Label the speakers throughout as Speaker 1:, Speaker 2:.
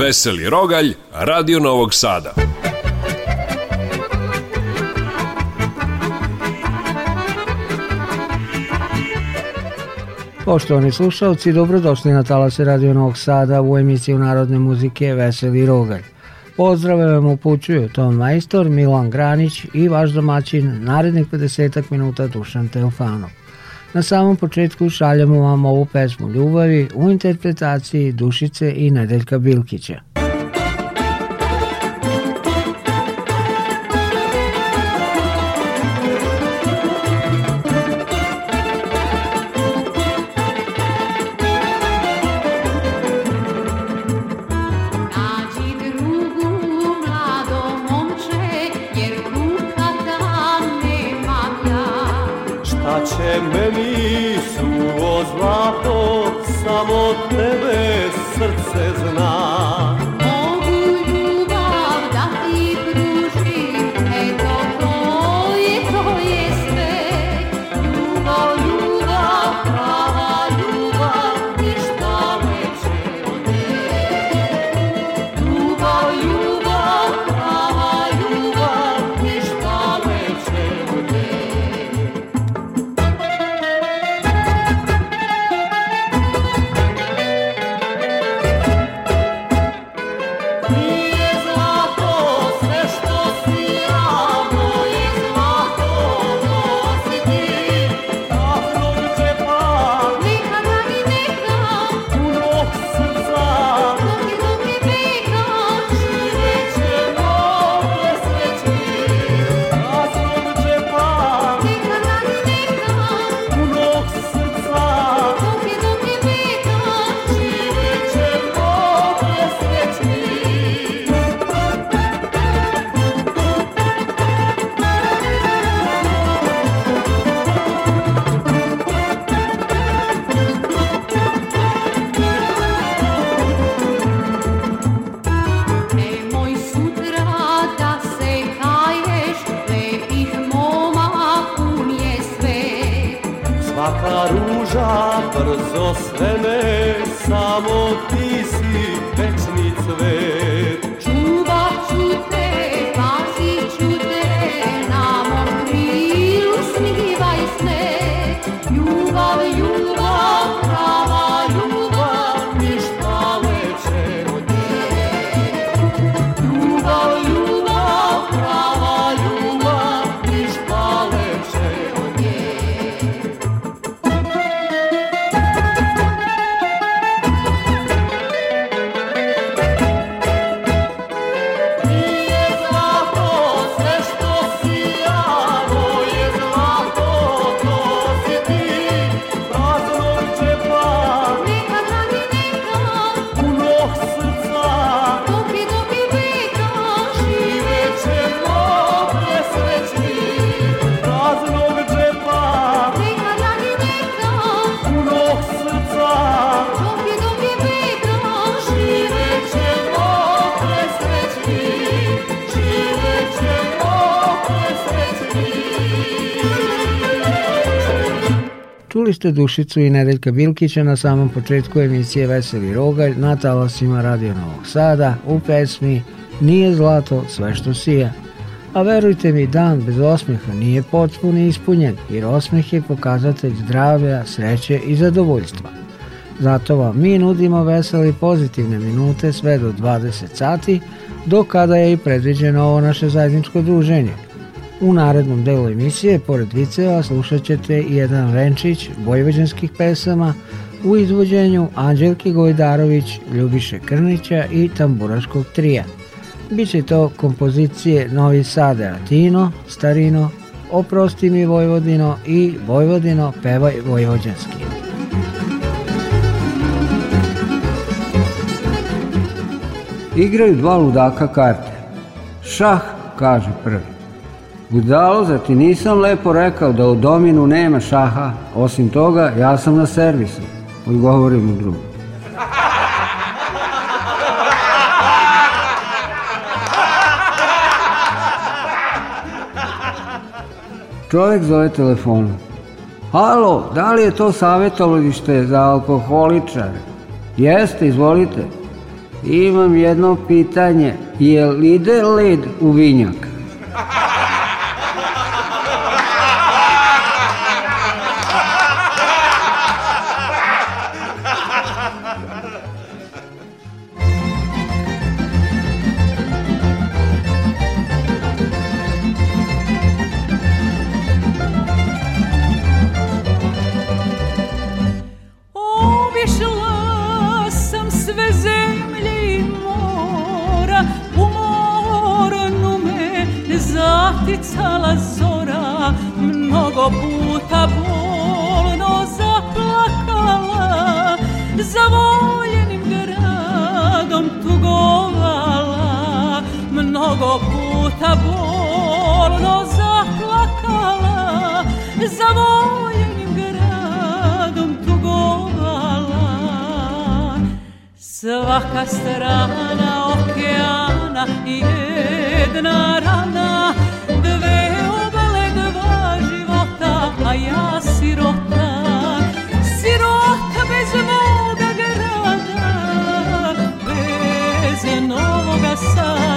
Speaker 1: Veseli Rogalj, Radio Novog Sada.
Speaker 2: Poštovani slušalci, dobrodošli na Talase Radio Novog Sada u emisiju Narodne muzike Veseli Rogalj. Pozdrave vam upućuju Tom Majstor, Milan Granić i vaš domaćin, narednih 50 minuta Dušan Teofanov. Na samom početku šaljemo vam ovu pesmu Ljubavi u interpretaciji Dušice i Nedeljka Bilkića. Čuli ste Dušicu i Nedeljka Bilkića na samom početku emisije Veseli Rogalj na talasima Radio Novog Sada u pesmi Nije zlato sve što sija. A verujte mi, dan bez osmeha nije potpuno ispunjen, jer osmeh je pokazatelj zdravlja, sreće i zadovoljstva. Zato vam mi nudimo veseli pozitivne minute sve do 20 sati, do kada je i predviđeno ovo naše zajedničko druženje – U narednom delu emisije, pored viceva, slušat ćete jedan renčić vojvođanskih pesama u izvođenju Anđelke Gojdarović, Ljubiše Krnića i Tamburaškog trija. Biće to kompozicije Novi Sade Atino, Starino, Oprosti mi Vojvodino i Vojvodino pevaj vojvođanski.
Speaker 3: Igraju dva ludaka karte. Šah, kaže prvi. Budalo, za ti nisam lepo rekao da u dominu nema šaha, osim toga ja sam na servisu, odgovori mu drugu. Čovjek zove telefonom. Halo, da li je to savjetovalište za alkoholičare? Jeste, izvolite. Imam jedno pitanje. Je li ide led u vinjak?
Speaker 4: za voljenim gradom tugovala mnogo puta bolno zaplakala za voljenim gradom tugovala svaka strana okeana i jedna rana sun.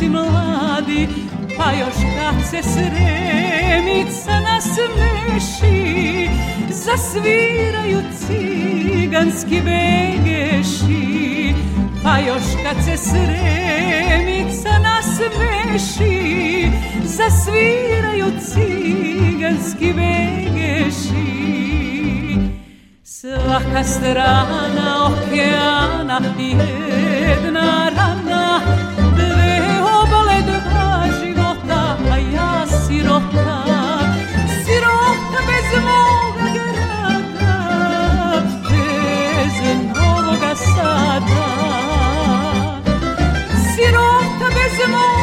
Speaker 4: ti mladi, pa još kad se sremica nasmeši, zasviraju ciganski begeši. Pa još kad se sremica nasmeši, zasviraju ciganski begeši. Svaka strana okeana jedna rana siroka Siroka bez moga grada Bez novoga sada Sirota bez moga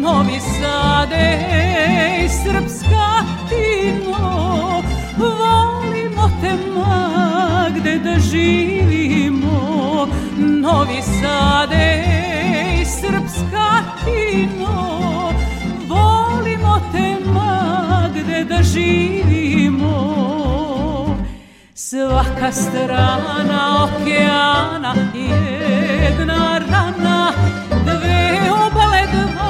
Speaker 4: Novi Sad ej, srpska tino, volimo te ma gde da živimo. Novi Sad ej, srpska tino, volimo te ma gde da živimo. Svaka strana okeana jedna rana, dve obale dva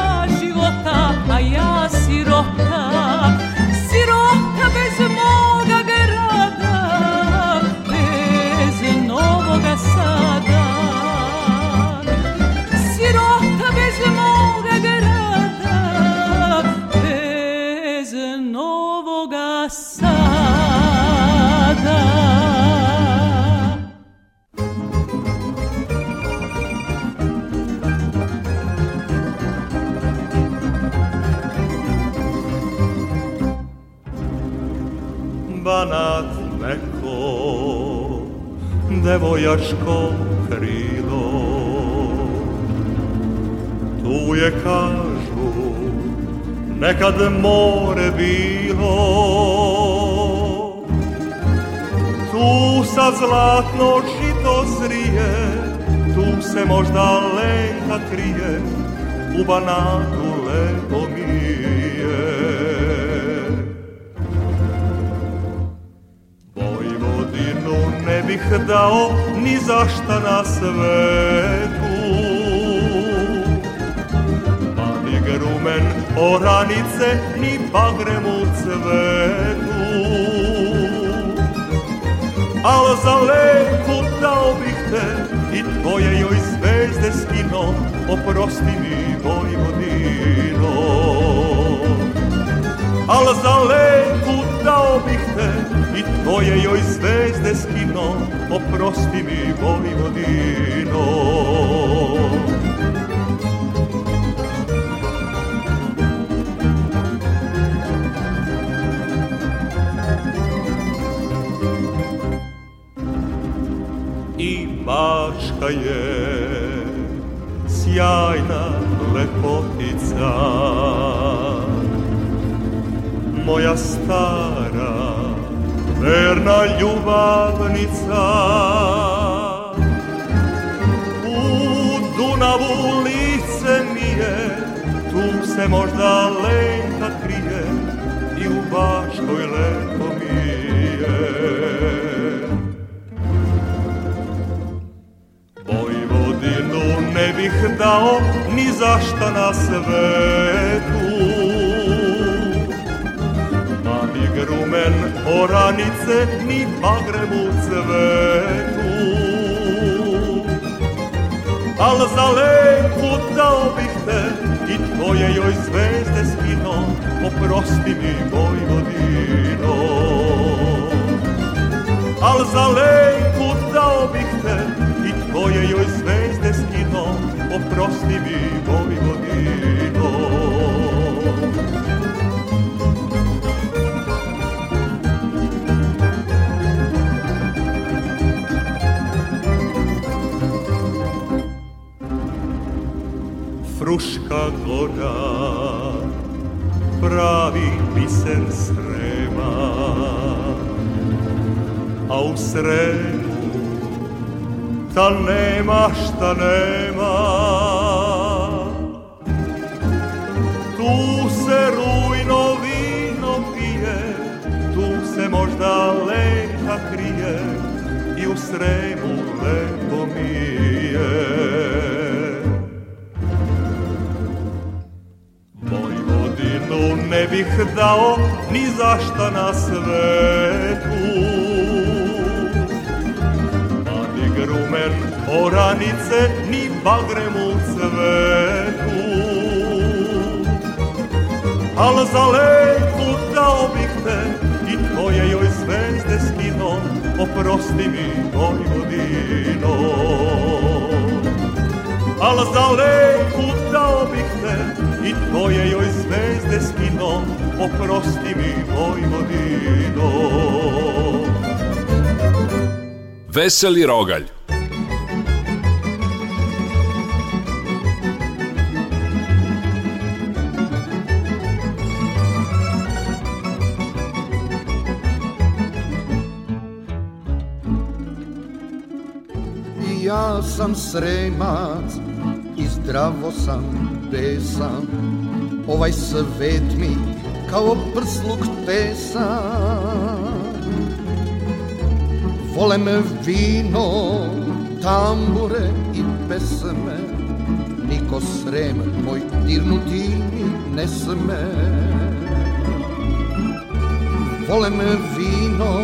Speaker 4: 我。
Speaker 5: divljačko krilo Tu je kažu nekad more bilo Tu sa zlatno žito zrije Tu se možda lenka krije U banatu lebo dao ni zašta na svetu Pa ni rumen oranice ni bagrem u cvetu Al za leku dao bih te i tvoje joj zvezde skino Oprosti mi Vojvodino Al za leku dao bih te i tvoje joj zvezde skino, oprosti mi Vojvodino. I mačka je sjajna lepotica, moja stara verna ljubavnica U Dunavu lice mi je, tu se možda lenka krije I u baškoj lepo mi je Vojvodinu ne bih dao ni zašta na svetu Mani grumen oranice ni bagrem u cvetu. Al za leku dao bih te i tvoje joj zvezde spino, oprosti mi Vojvodino. Al za leku dao bih te i tvoje joj zvezde skino, oprosti mi Vojvodino. Fruška gora Pravi biser srema A u sremu Ta nema šta nema Tu se rujno vino pije Tu se možda leka krije I u sremu lepo mi je bih dao ni zašta na svetu Mladi grumen oranice ni bagrem u cvetu Al za leku dao bih te i tvoje joj zvezde skino Oprosti mi Vojvodino Al za leku dao bih te i tvoje joj zvezde skino, oprosti mi vodino.
Speaker 1: Veseli rogalj
Speaker 6: Ja sam sremac i zdravo sam nebesa Ovaj svet mi kao prsluk tesa Volem vino, tambure i pesme Niko srem moj dirnuti mi ne sme Volem vino,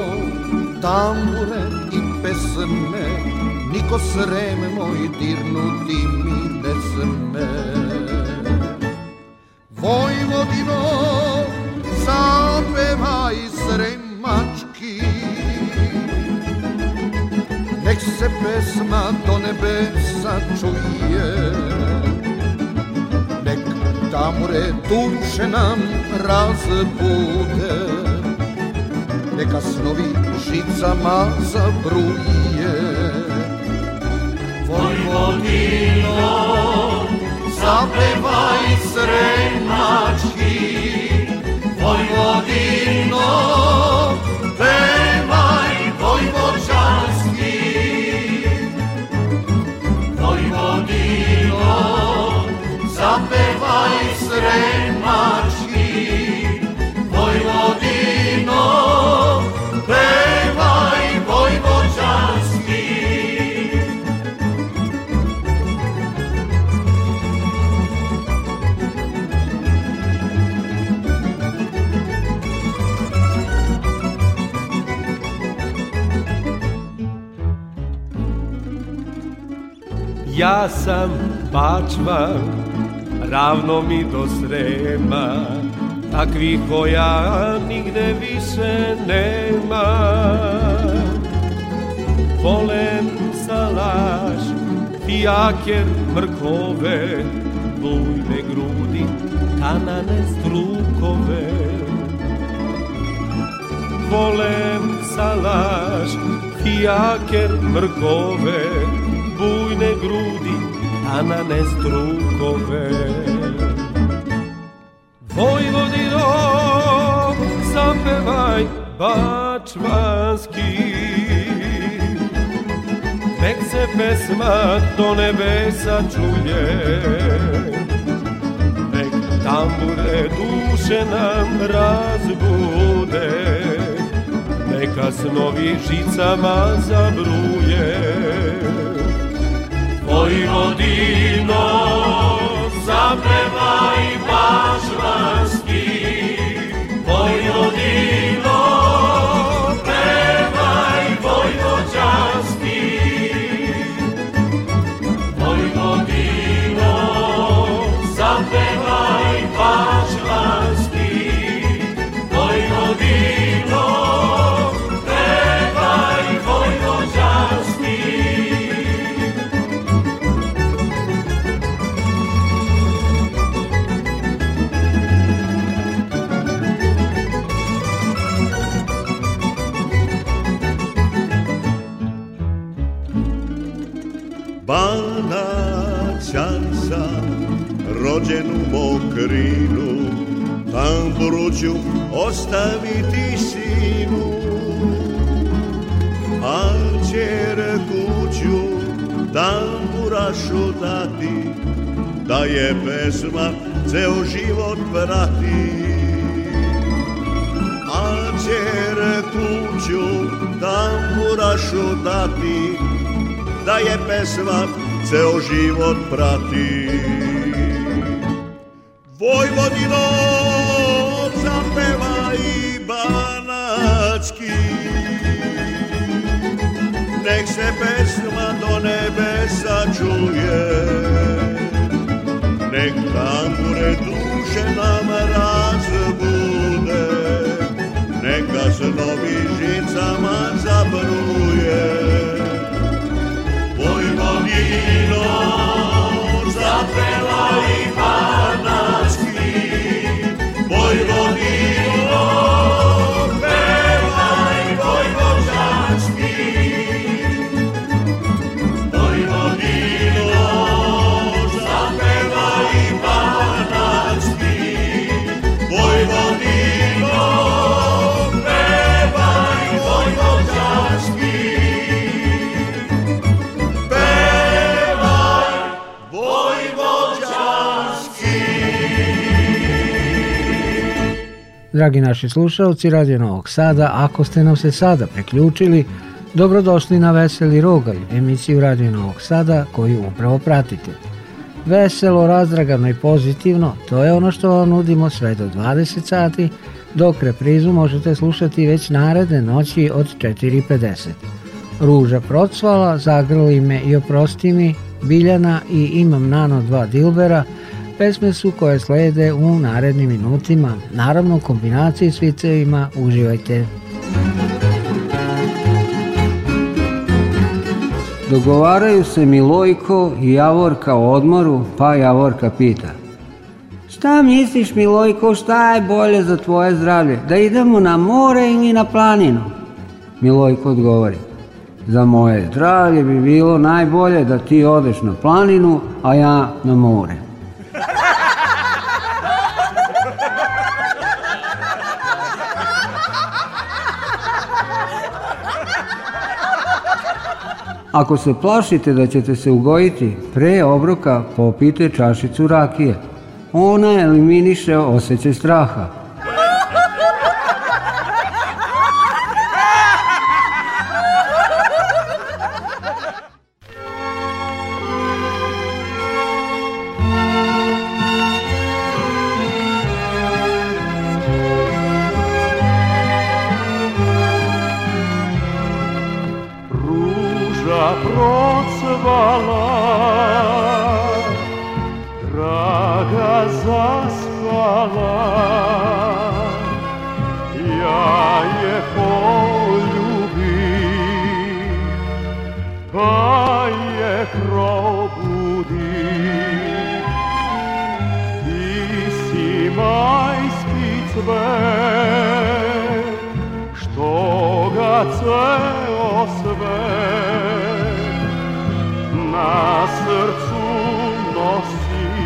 Speaker 6: tambure i pesme Niko srem moj dirnuti mi ne sme Vojvodino, zapevaj sremački. Nek se pesma do nebesa čuje, nek tamure duše nam razbude, neka snovi žicama zabruje.
Speaker 7: Vojvodino, zapevaj sremački, me.
Speaker 8: Ja sam pačva, ravno mi do srema, takvih koja nigde više nema. Volem salaš, fijaker mrkove, bujne grudi, tanane strukove. Volem salaš, fijaker mrkove, bujne grudi, anane strukove Vojvodino zapevaj bačvanski Nek se pesma do nebesa čuje Nek tambure duše nam razbude Neka snovi žicama zabruje
Speaker 7: Vojvodino, zapevaj baš vas ti.
Speaker 9: Vojvodin prati Vojvodinom
Speaker 2: Dragi naši slušalci Radio Novog Sada, ako ste nam se sada priključili, dobrodošli na Veseli Rogalj, emisiju Radio Novog Sada koju upravo pratite. Veselo, razdragano i pozitivno, to je ono što vam nudimo sve do 20 sati, dok reprizu možete slušati već naredne noći od 4.50. Ruža procvala, zagrli me i oprosti mi, Biljana i imam nano dva dilbera – Pesme su koje slede u narednim minutima, naravno u kombinaciji s vicevima, uživajte.
Speaker 3: Dogovaraju se Milojko i Javorka o odmoru, pa Javorka pita Šta misliš Milojko, šta je bolje za tvoje zdravlje, da idemo na more ili na planinu? Milojko odgovori Za moje zdravlje bi bilo najbolje da ti odeš na planinu, a ja na more. Ako se plašite da ćete se ugojiti, pre obroka popijte čašicu rakije. Ona eliminiše osjećaj straha.
Speaker 10: procvala Draga zaspala Ja je poljubih Pa je probudih Ti si majski cvet Što ga ceo svet na srcu nosi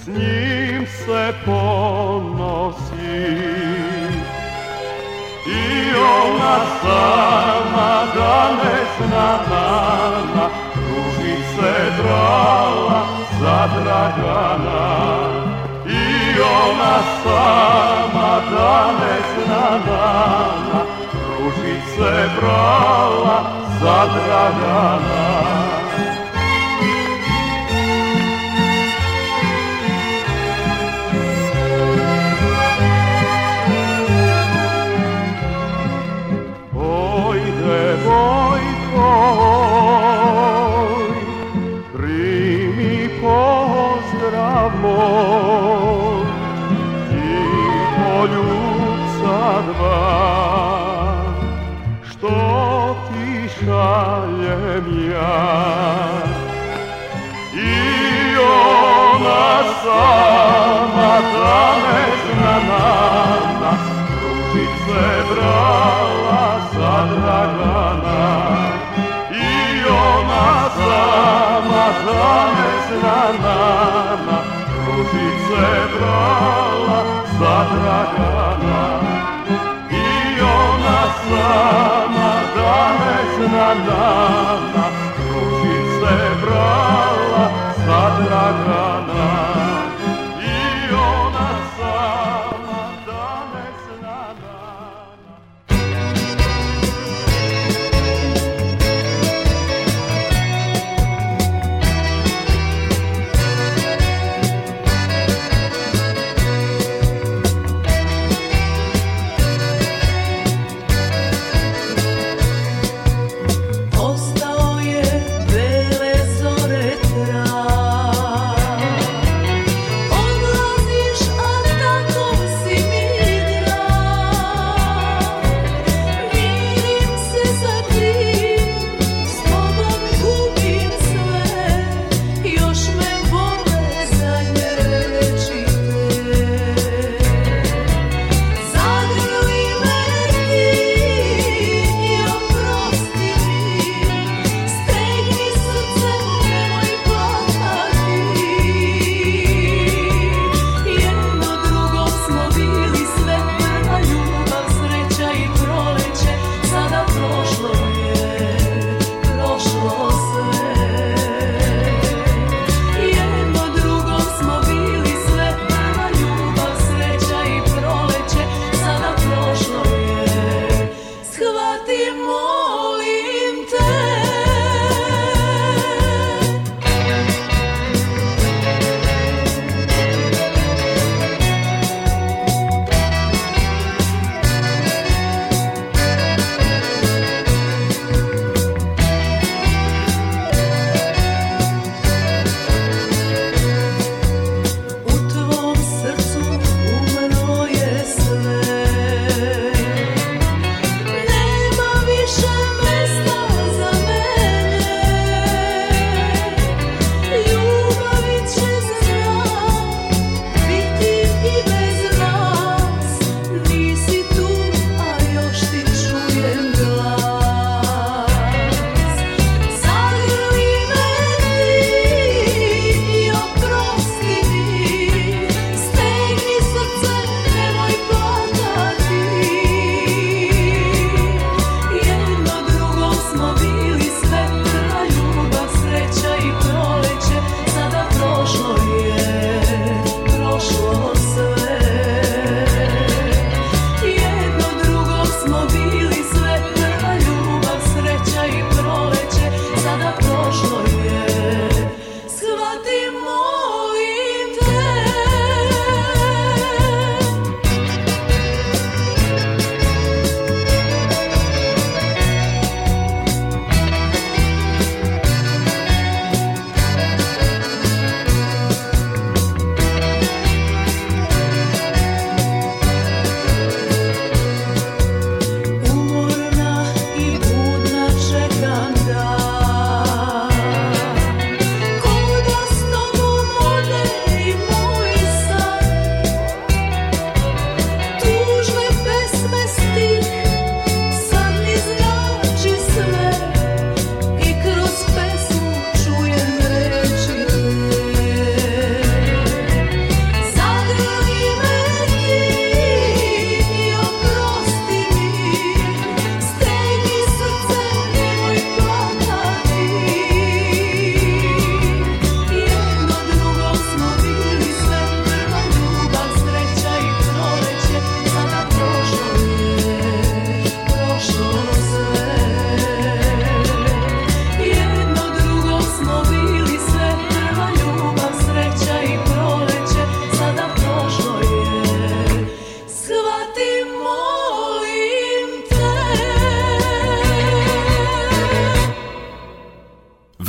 Speaker 10: s njim se ponosi I ona sama danes na nama, ruži se drala za Dragana. I ona sama danes na nama, ruži se brala za Dragana igrala sa Dragana I ona sama zameznana Ružice brala sa Dragana I ona sama zameznana Ružice brala sa Dragana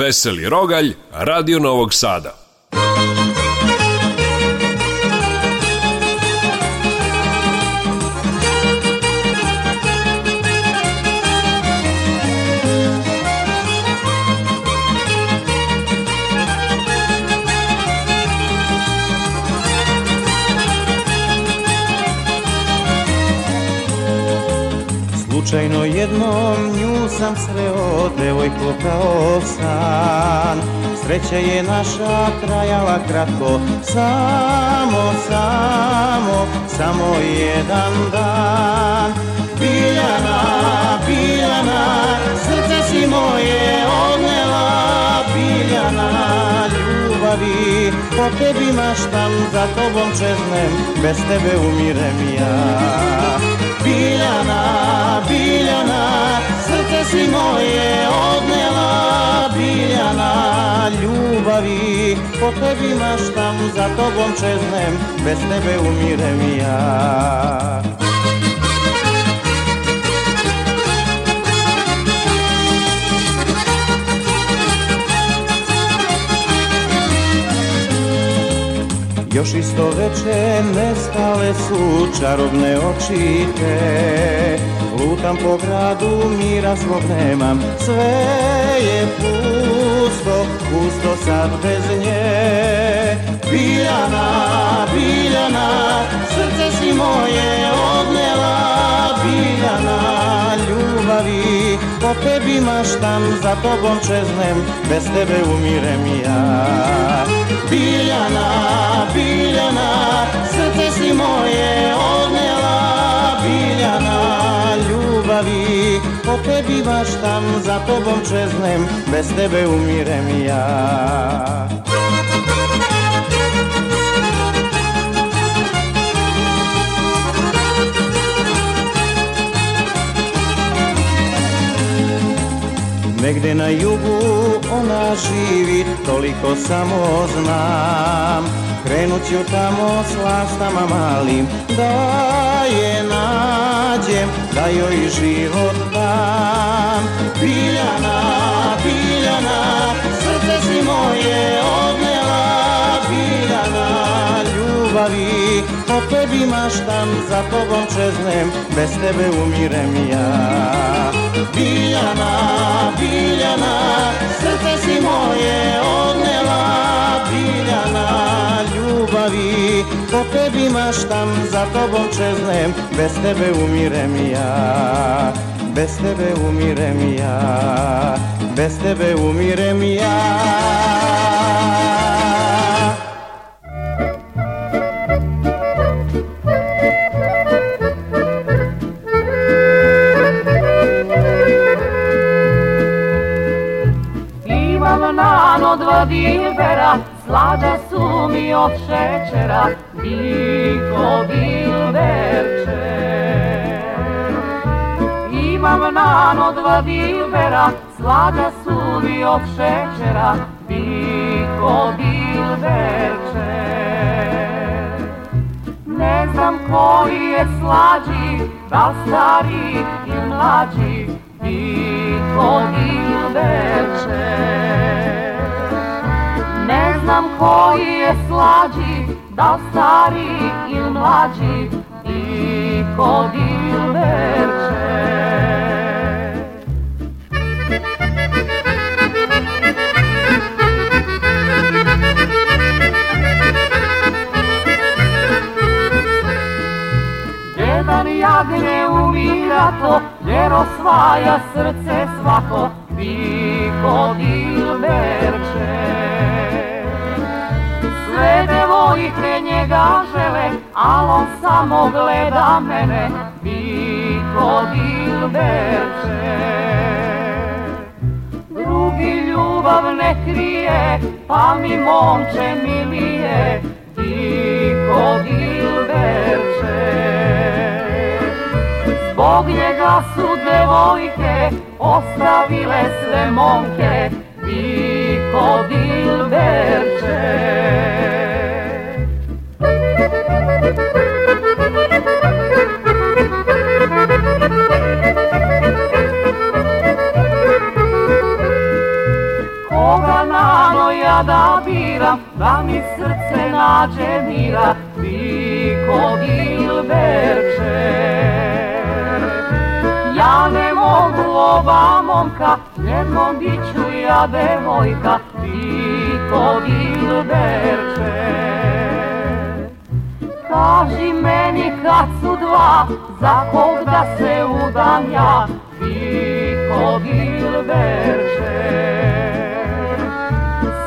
Speaker 1: Veseli Rogalj, Radio Novog Sada.
Speaker 11: Slučajno jednom sam sve devojku kao san Sreća je naša trajala kratko Samo, samo, samo jedan dan Biljana, Biljana, srce si moje odnela Biljana, ljubavi, po tebi maštam Za tobom čeznem, bez tebe umirem ja Biljana, Biljana pismo je odnela biljana ljubavi Po tebi maštam, za tobom čeznem, bez tebe umirem ja Jošisto večer nestale sú čarovné očite. Lútam po gradu, míra slov nemám, sve je pusto, pusto sad bez nje. Biljana, Biljana, srce si moje odnela, Biljana, slavi Po tebi maštam, za tobom čeznem Bez tebe umirem ja Biljana, Biljana Srce si moje odnela Biljana, ljubavi Po tebi maštam, za tobom čeznem Bez tebe umirem ja Negde na jugu ona živi, toliko samo znam Krenut ću tamo s lastama malim, da je nađem, da joj život dam Biljana, Biljana, srce si moje, ljubavi O tebi maštam, za tobom čeznem Bez tebe umirem ja Biljana, Biljana Srce si moje odnela Biljana, ljubavi O tebi maštam, za tobom čeznem Bez tebe umirem ja Bez tebe umirem ja Bez tebe umirem ja
Speaker 12: bilbera, slada su mi od šećera, biko bilberče. Imam nano dva bilbera, slada su mi od šećera, biko bilberče. Ne znam koji je slađi, da stari i mlađi, biko bilberče. Ne znam koji je slađi, da stari ili mlađi, i kod ilverče. Jedan jagne umira to, jer osvaja srce svako, i kod ilverče. pre kre njega žele, al on samo gleda mene, Viko Dilberče. Drugi ljubav ne krije, pa mi momče milije, Viko Dilberče. Zbog njega su devojke ostavile sve momke, Viko Dilberče. da biram, da mi srce nađe mira, ti kod ilbeče. Ja ne mogu ova momka, jednom biću ja devojka, ti kod ilbeče. Kaži meni kad su dva, za kog da se udam ja, ti kod ilbeče.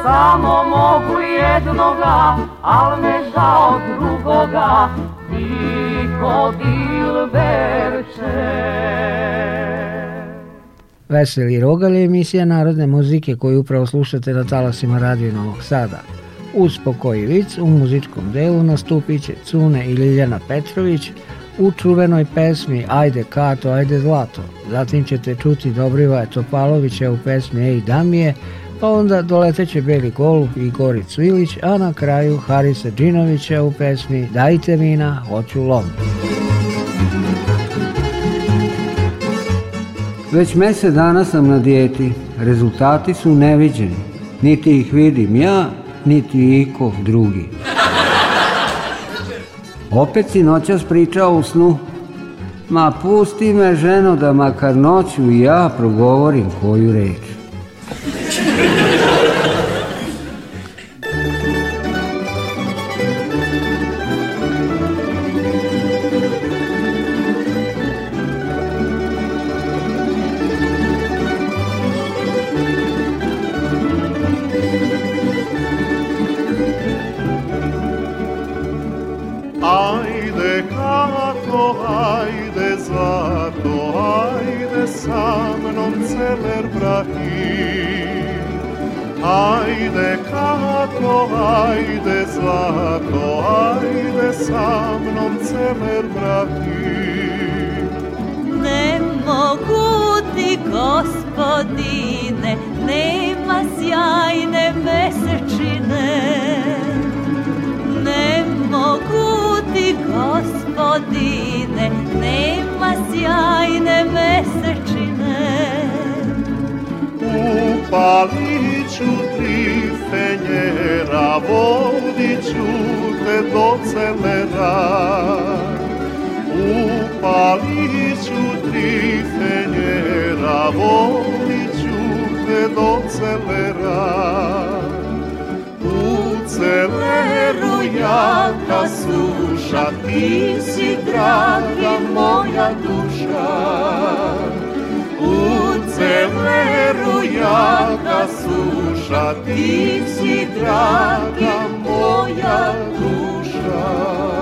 Speaker 12: Samo mogu jednoga, al me žao drugoga, ti kod
Speaker 13: Veseli Rogal je emisija narodne muzike koju upravo slušate na talasima Radio Novog Sada. Uz pokoji vic u muzičkom delu nastupit će Cune i Ljiljana Petrović u čuvenoj pesmi Ajde Kato, ajde Zlato. Zatim ćete čuti Dobriva Topalovića u pesmi Ej Damije, Pa onda doleteće Beli Golub i Goricu Ilić, a na kraju Harise Džinovića u pesmi Dajte vina, hoću lom.
Speaker 14: Već mese dana sam na dijeti, rezultati su neviđeni. Niti ih vidim ja, niti iko drugi. Opet si noćas pričao u snu. Ma pusti me ženo da makar noću i ja progovorim koju reč.
Speaker 15: ajde kako, ajde zato, ajde sa mnom celer Brahim. Ajde kako, ajde zato, ajde sa mnom celer Brahim. Ne mogu ti, gospodine, nema sjajne mesečine, ne mogu
Speaker 16: ti gospodine, nema sjajne mesečine.
Speaker 15: Upalit ću ti fenjera, vodit ću te do celera. Upalit ću ti fenjera, vodit ću te do celera. U celeru jaka su naša, ti si draga moja duša. U celeru jaka suša, ti si draga moja duša.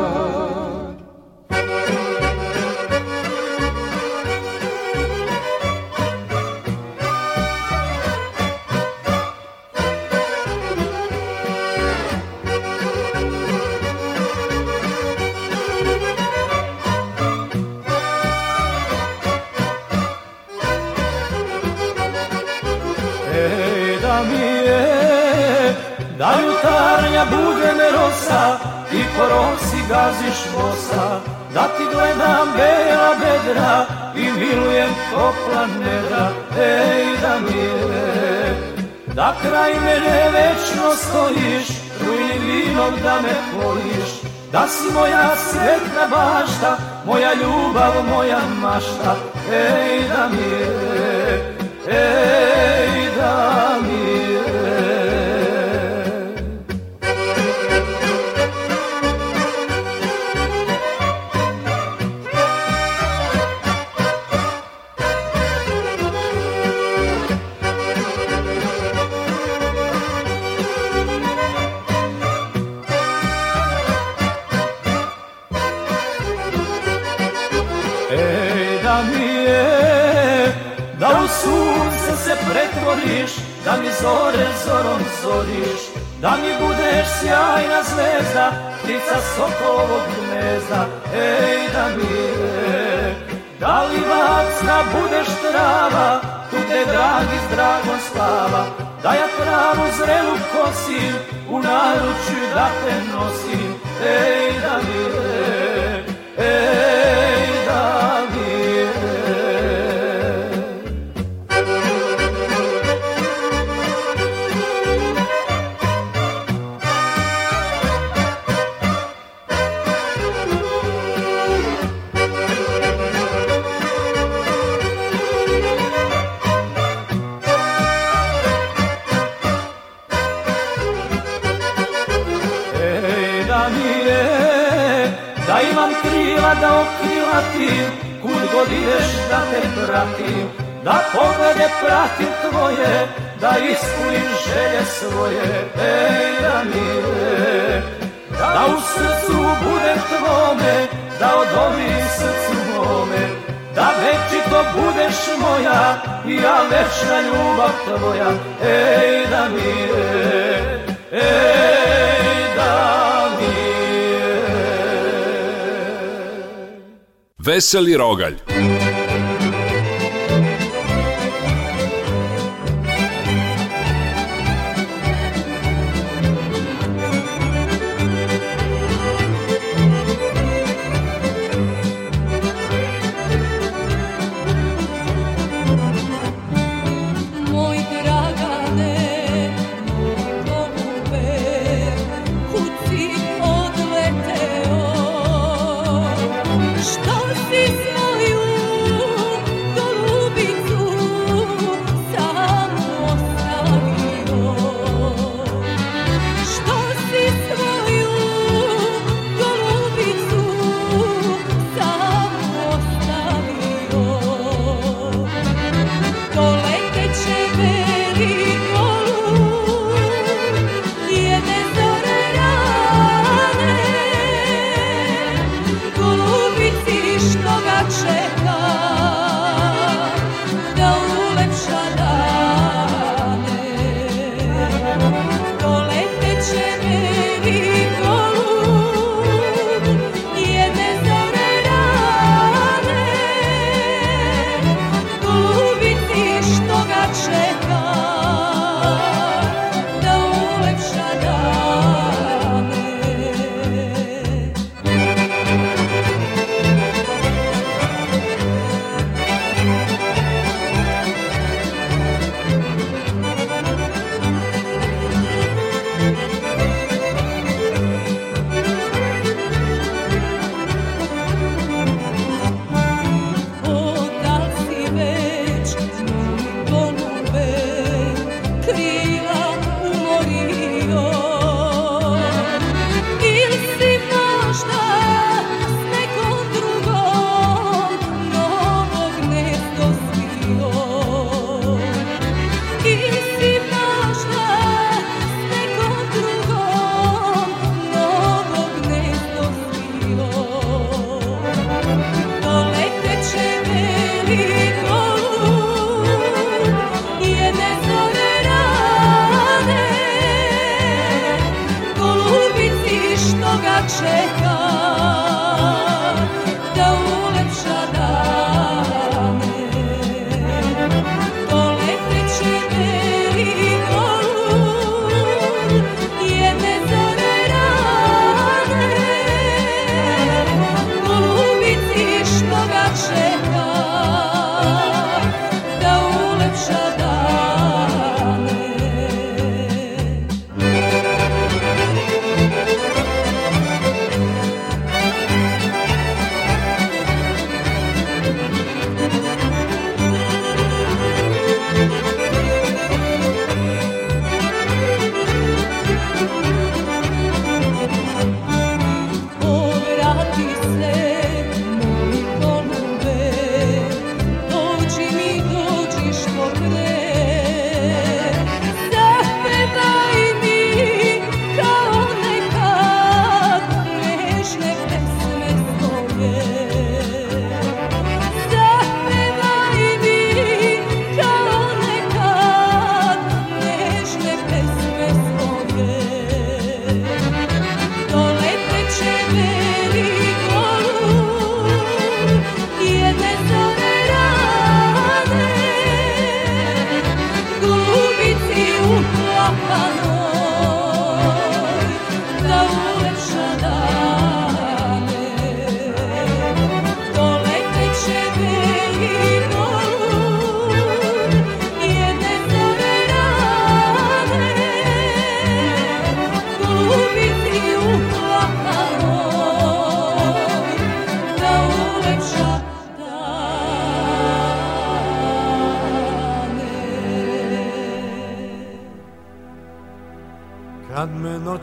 Speaker 15: Sanja bude nerosa Ti porosi gaziš bosa Da ti gledam bela bedra I milujem topla neda Ej da mile Da kraj mene večno stojiš Trujnim vinom da me poliš Da si moja svetna bašta Moja ljubav, moja mašta Ej da mile Ej da mile zore zorom zoriš Da mi budeš sjajna zvezda Ptica sokolovog gnezda Ej da mi je. Da li vacna budeš trava Tu gde dragi s dragom spava Da ja travu zrelu kosim U naručju da te nosim Ej da mi je. Ej ideš da te pratim Da poglede pratim tvoje Da ispunim želje svoje Ej da mile Da u srcu budem tvome Da odovim srcu mome Da večito budeš moja i Ja večna ljubav tvoja Ej da mile Ej da Veseli rogalj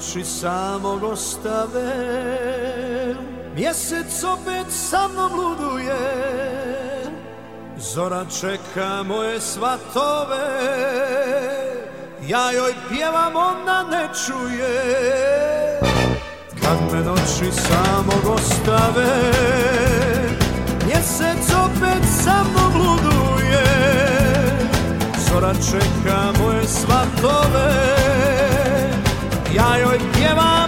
Speaker 17: oči samog ostave Mjesec opet sa mnom luduje Zora čeka moje svatove Ja joj pjevam, ona ne čuje Kad me noći samog ostave Mjesec opet sa mnom luduje Zora čeka moje svatove ya hoy lleva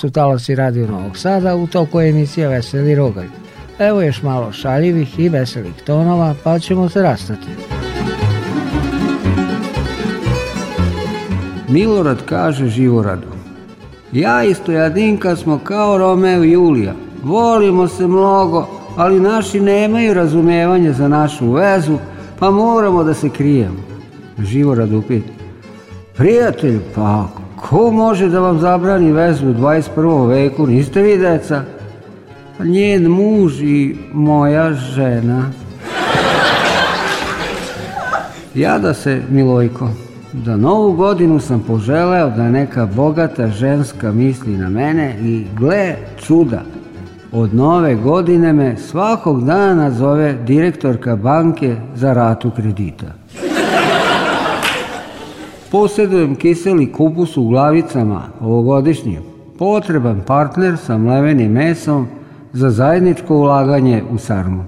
Speaker 13: su talasi Radio Novog Sada u toku emisije Veseli Rogalj. Evo još malo šaljivih i veselih tonova pa ćemo se rastati.
Speaker 14: Milorad kaže Živoradu Ja i Stojadinka smo kao Romeo i Julija Volimo se mnogo, ali naši nemaju razumevanja za našu vezu Pa moramo da se krijemo Živorad upita Prijatelj, pa ako ko može da vam zabrani vezu u 21. veku, niste vi deca? Pa njen muž i moja žena. Ja da se, Milojko, da novu godinu sam poželeo da neka bogata ženska misli na mene i gle čuda, od nove godine me svakog dana zove direktorka banke za ratu kredita. Posjedujem kiseli kupus u glavicama ovogodišnji, potreban partner sa mlevenim mesom za zajedničko ulaganje u sarmu.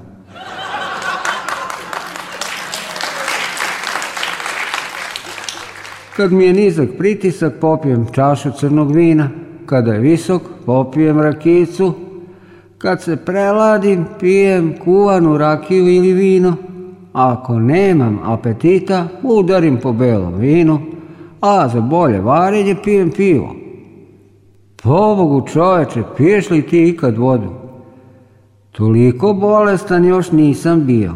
Speaker 14: Kad mi je nizak pritisak, popijem čašu crnog vina. Kada je visok, popijem rakicu. Kad se preladim, pijem kuvanu rakiju ili vino. Ako nemam apetita, udarim po belom vinu, a za bolje varenje pijem pivo. Pobogu čoveče, piješ li ti ikad vodu? Toliko bolestan još nisam bio.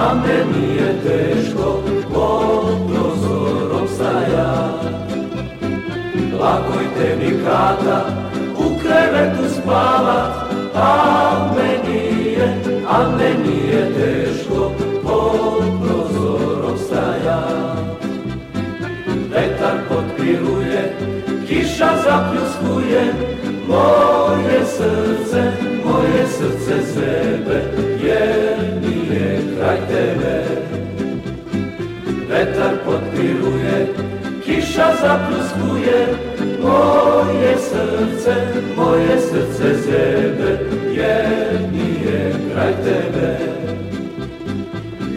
Speaker 18: a meni je teško pod prozorom staja. Lako je tebi kata u krevetu spavat, a meni je, a meni je teško pod prozorom staja. Vetar potpiruje, kiša zapljuskuje, moje srce, moje srce sebe je igrajte tebe Vetar potpiruje, kiša zapluskuje Moje srce, moje srce zebe Jedni je kraj tebe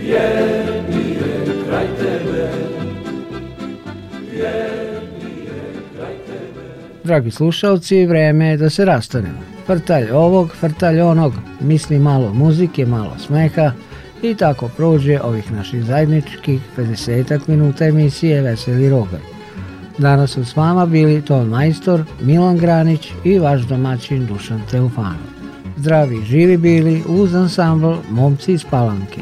Speaker 18: Jedni je kraj tebe Jedni je kraj
Speaker 13: tebe Dragi slušalci, vreme je da se rastanemo. Frtalj ovog, frtalj onog, misli malo muzike, malo smeha, I tako prođe ovih naših zajedničkih 50 minuta emisije Veseli Rogar. Danas su s vama bili ton majstor Milan Granić i vaš domaćin Dušan Teofanov. Zdravi živi bili uz ansambl Momci iz Palanke.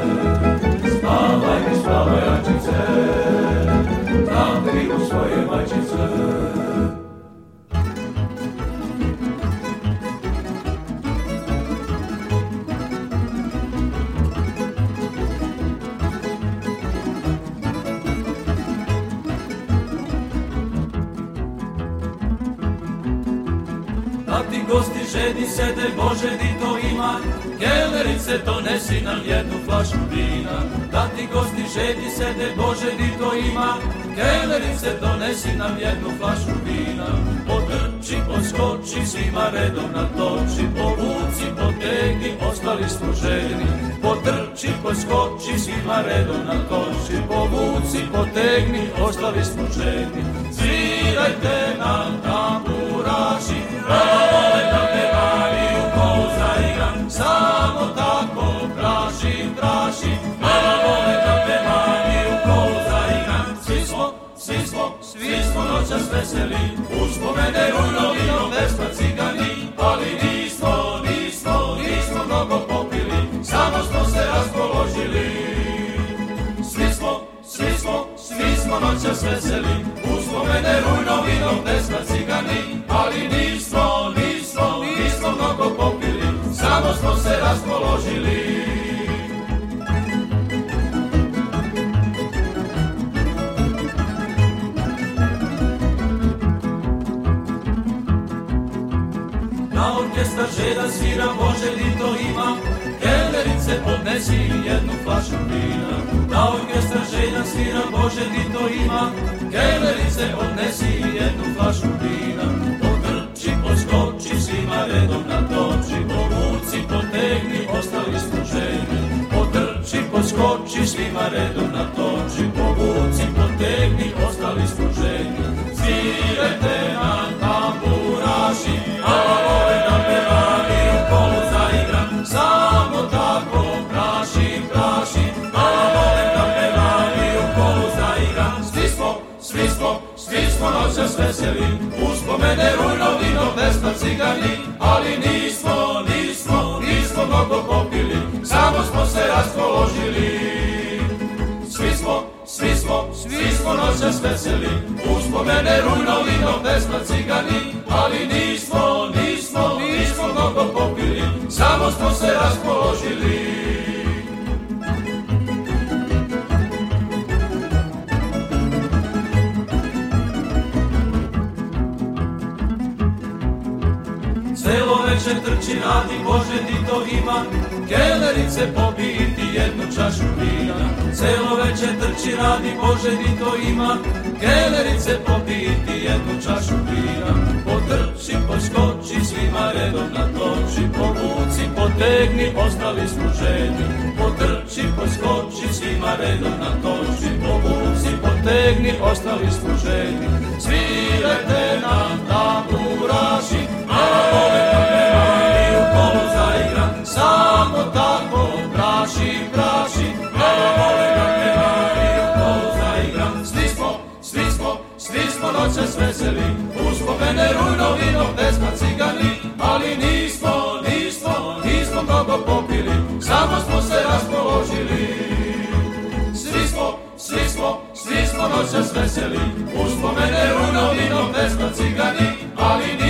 Speaker 19: majačice, tam kriju svoje majčice. A da ti gosti ženi sede, Bože, ni to ima, kelerice to nesi nam jedna dedi sede, Bože di to ima, kelerice donesi nam jednu flašu vina. Potrči, poskoči, svima redom natoči, povuci, potegni, ostali smo željni. Potrči, poskoči, svima redom natoči, povuci, potegni, ostali smo željni. Svirajte, veseli, uspomene rujnovino vesla pa cigani, ali nismo, nismo, nismo mnogo popili, samo smo se raspoložili. Svi smo, svi smo, svi smo noćas veseli, uspomene rujnovino vesla pa cigani, ali nismo, nismo, nismo mnogo popili, samo smo se raspoložili. Može da svira, Bože ti to ima Kelerice podnesi jednu flašu vina Da orkestra želja svira, Bože ti to ima Kelerice odnesi jednu flašu vina Pokrči, poskoči, svima redom natoči Povuci, potegni, ostali služeni ženi Potrči, poskoči, svima redom natoči Povuci, potegni, ostali služeni ženi na nam se sveseli, uspomene rujnovino, pesma cigani, ali nismo, nismo, nismo mnogo popili, samo smo se raspoložili. Svi smo, svi smo, svi smo noćas veseli, uspomene rujnovino, pesma cigani, ali nismo, nismo, nismo mnogo popili, samo smo se raspoložili. kući radi, Bože ti to ima, kelerice popiti jednu čašu vina. Celo veče trči radi, Bože ti to ima, kelerice popiti jednu čašu vina. Potrči, poskoči, svima redom natoči, povuci, potegni, ostali smo ženi. Potrči, poskoči, svima redom natoči, povuci, potegni, ostali smo ženi. Svirajte nam tamburaši, da tako, praši, praši, malo vole da te Mario to zaigram. Sli smo, sli smo, sli smo noćas veseli, uspomene rujno vino, pesma cigani, ali nismo, nismo, nismo mnogo popili, samo smo se raspoložili. Svi smo, svi smo, svi smo noćas veseli, uspomene rujno vino, pesma cigani, ali nismo,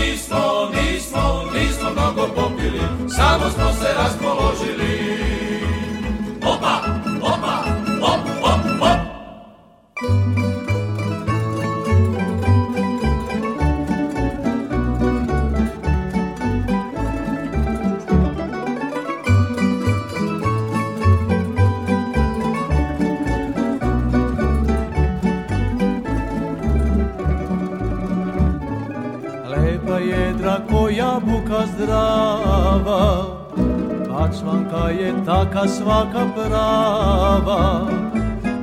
Speaker 20: taka svaka prava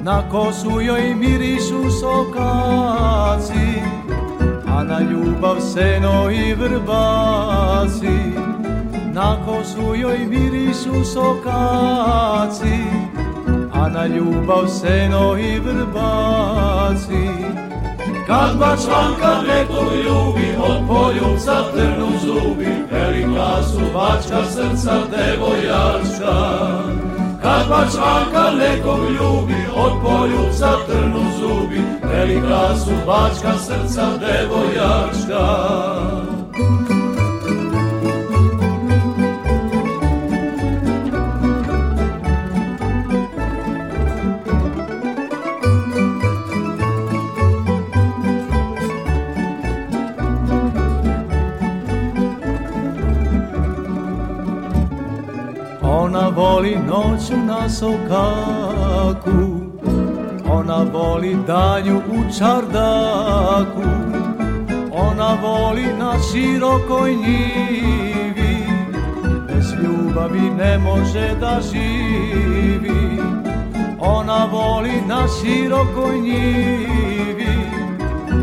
Speaker 20: Na kosu joj mirišu sokaci A na ljubav seno i vrbaci Na kosu joj mirišu sokaci A na ljubav seno i vrbaci Kad dva članka nekog ljubi, od poljubca trnu zubi, velika su bačka srca devojačka. Kad dva članka nekog ljubi, od poljubca trnu zubi, velika su bačka srca devojačka. noću na sokaku Ona voli danju u čardaku Ona voli na širokoj njivi Bez ljubavi ne može da živi Ona voli na širokoj njivi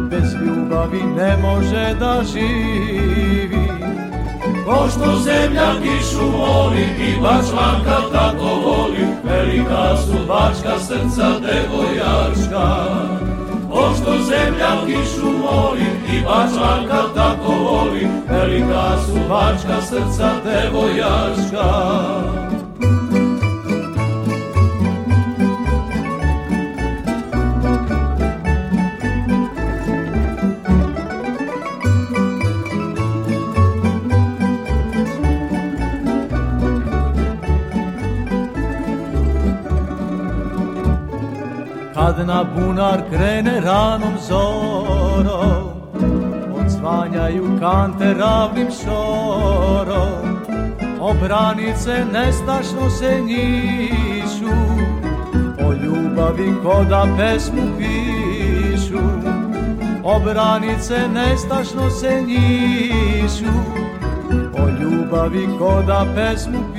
Speaker 20: Bez ljubavi ne može da živi Ko što zemlja kišu voli i bačvanka tako voli, velika su bačka srca devojačka. Ko zemlja kišu voli i bačvanka tako voli, velika su bačka srca devojačka. Kad na bunar krene ranom zorom Odsvanjaju kante ravnim šorom Obranice nestašno se njišu O ljubavi koda pesmu pišu Obranice nestašno se njišu O ljubavi koda pesmu pišu